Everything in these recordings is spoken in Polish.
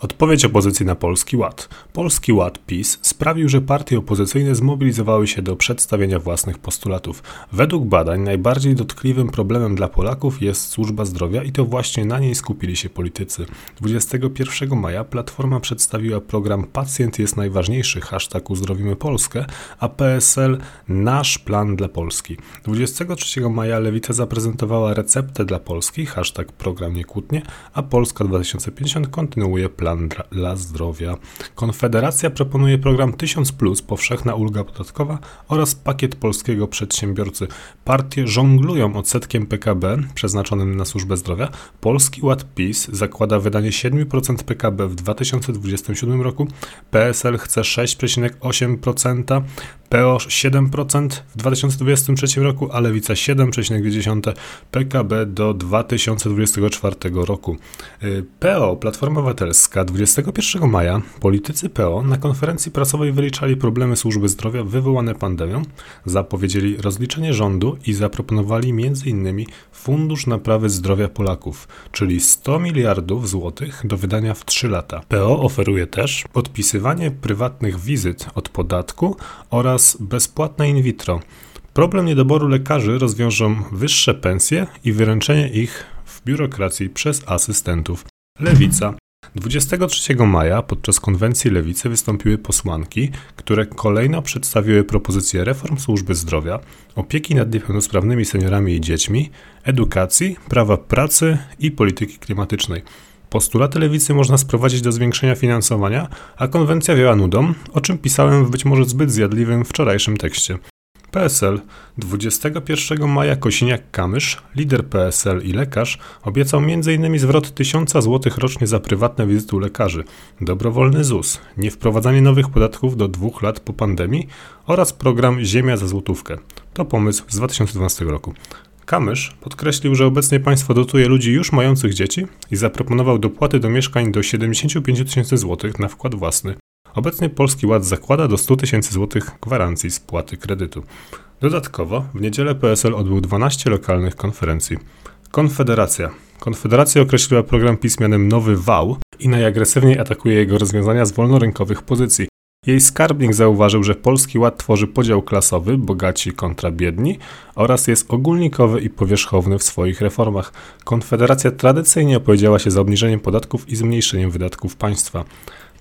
Odpowiedź opozycji na Polski Ład. Polski Ład PiS sprawił, że partie opozycyjne zmobilizowały się do przedstawienia własnych postulatów. Według badań najbardziej dotkliwym problemem dla Polaków jest służba zdrowia i to właśnie na niej skupili się politycy. 21 maja Platforma przedstawiła program Pacjent jest najważniejszy, hashtag uzdrowimy Polskę, a PSL Nasz plan dla Polski. 23 maja Lewica zaprezentowała receptę dla Polski, hashtag program nie kłótnie, a Polska 2050 kontynuuje plan plan dla zdrowia. Konfederacja proponuje program 1000, powszechna ulga podatkowa oraz pakiet polskiego przedsiębiorcy. Partie żonglują odsetkiem PKB przeznaczonym na służbę zdrowia. Polski Ład PiS zakłada wydanie 7% PKB w 2027 roku. PSL chce 6,8%, PO 7% w 2023 roku, a Lewica 7,2% PKB do 2024 roku. Y, PO, Platforma Obywatelska, 21 maja politycy PO na konferencji prasowej wyliczali problemy służby zdrowia wywołane pandemią, zapowiedzieli rozliczenie rządu i zaproponowali m.in. Fundusz Naprawy Zdrowia Polaków, czyli 100 miliardów złotych do wydania w 3 lata. PO oferuje też odpisywanie prywatnych wizyt od podatku oraz bezpłatne in vitro. Problem niedoboru lekarzy rozwiążą wyższe pensje i wyręczenie ich w biurokracji przez asystentów. Lewica 23 maja podczas konwencji Lewicy wystąpiły posłanki, które kolejno przedstawiły propozycje reform służby zdrowia, opieki nad niepełnosprawnymi seniorami i dziećmi, edukacji, prawa pracy i polityki klimatycznej. Postulaty lewicy można sprowadzić do zwiększenia finansowania, a konwencja wiała nudą, o czym pisałem w być może zbyt zjadliwym wczorajszym tekście. PSL 21 maja Kosiniak-Kamysz, lider PSL i lekarz, obiecał m.in. zwrot 1000 zł rocznie za prywatne wizyty u lekarzy, dobrowolny ZUS, niewprowadzanie nowych podatków do dwóch lat po pandemii oraz program Ziemia za złotówkę. To pomysł z 2012 roku. Kamysz podkreślił, że obecnie państwo dotuje ludzi już mających dzieci i zaproponował dopłaty do mieszkań do 75 tysięcy złotych na wkład własny. Obecnie Polski Ład zakłada do 100 tysięcy złotych gwarancji spłaty kredytu. Dodatkowo w niedzielę PSL odbył 12 lokalnych konferencji. Konfederacja. Konfederacja określiła program PiS mianem Nowy Wał i najagresywniej atakuje jego rozwiązania z wolnorynkowych pozycji. Jej skarbnik zauważył, że Polski Ład tworzy podział klasowy, bogaci kontra biedni oraz jest ogólnikowy i powierzchowny w swoich reformach. Konfederacja tradycyjnie opowiedziała się za obniżeniem podatków i zmniejszeniem wydatków państwa.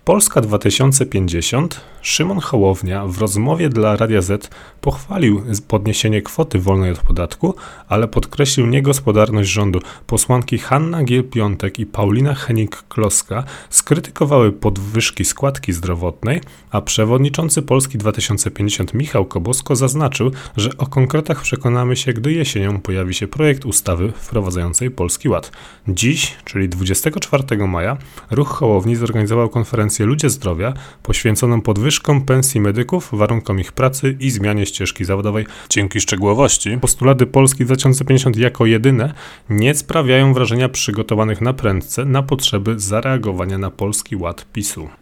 Polska 2050 Szymon Hołownia w rozmowie dla Radia Z pochwalił podniesienie kwoty wolnej od podatku, ale podkreślił niegospodarność rządu. Posłanki Hanna Giel-Piątek i Paulina Henik-Kloska skrytykowały podwyżki składki zdrowotnej, a przewodniczący Polski 2050 Michał Kobosko zaznaczył, że o konkretach przekonamy się, gdy jesienią pojawi się projekt ustawy wprowadzającej Polski Ład. Dziś, czyli 24 maja, ruch Hołowni zorganizował konferencję konferencję Ludzie Zdrowia poświęconą podwyżkom pensji medyków, warunkom ich pracy i zmianie ścieżki zawodowej. Dzięki szczegółowości postulaty Polski 2050 jako jedyne nie sprawiają wrażenia przygotowanych na prędce na potrzeby zareagowania na polski ład PiSu.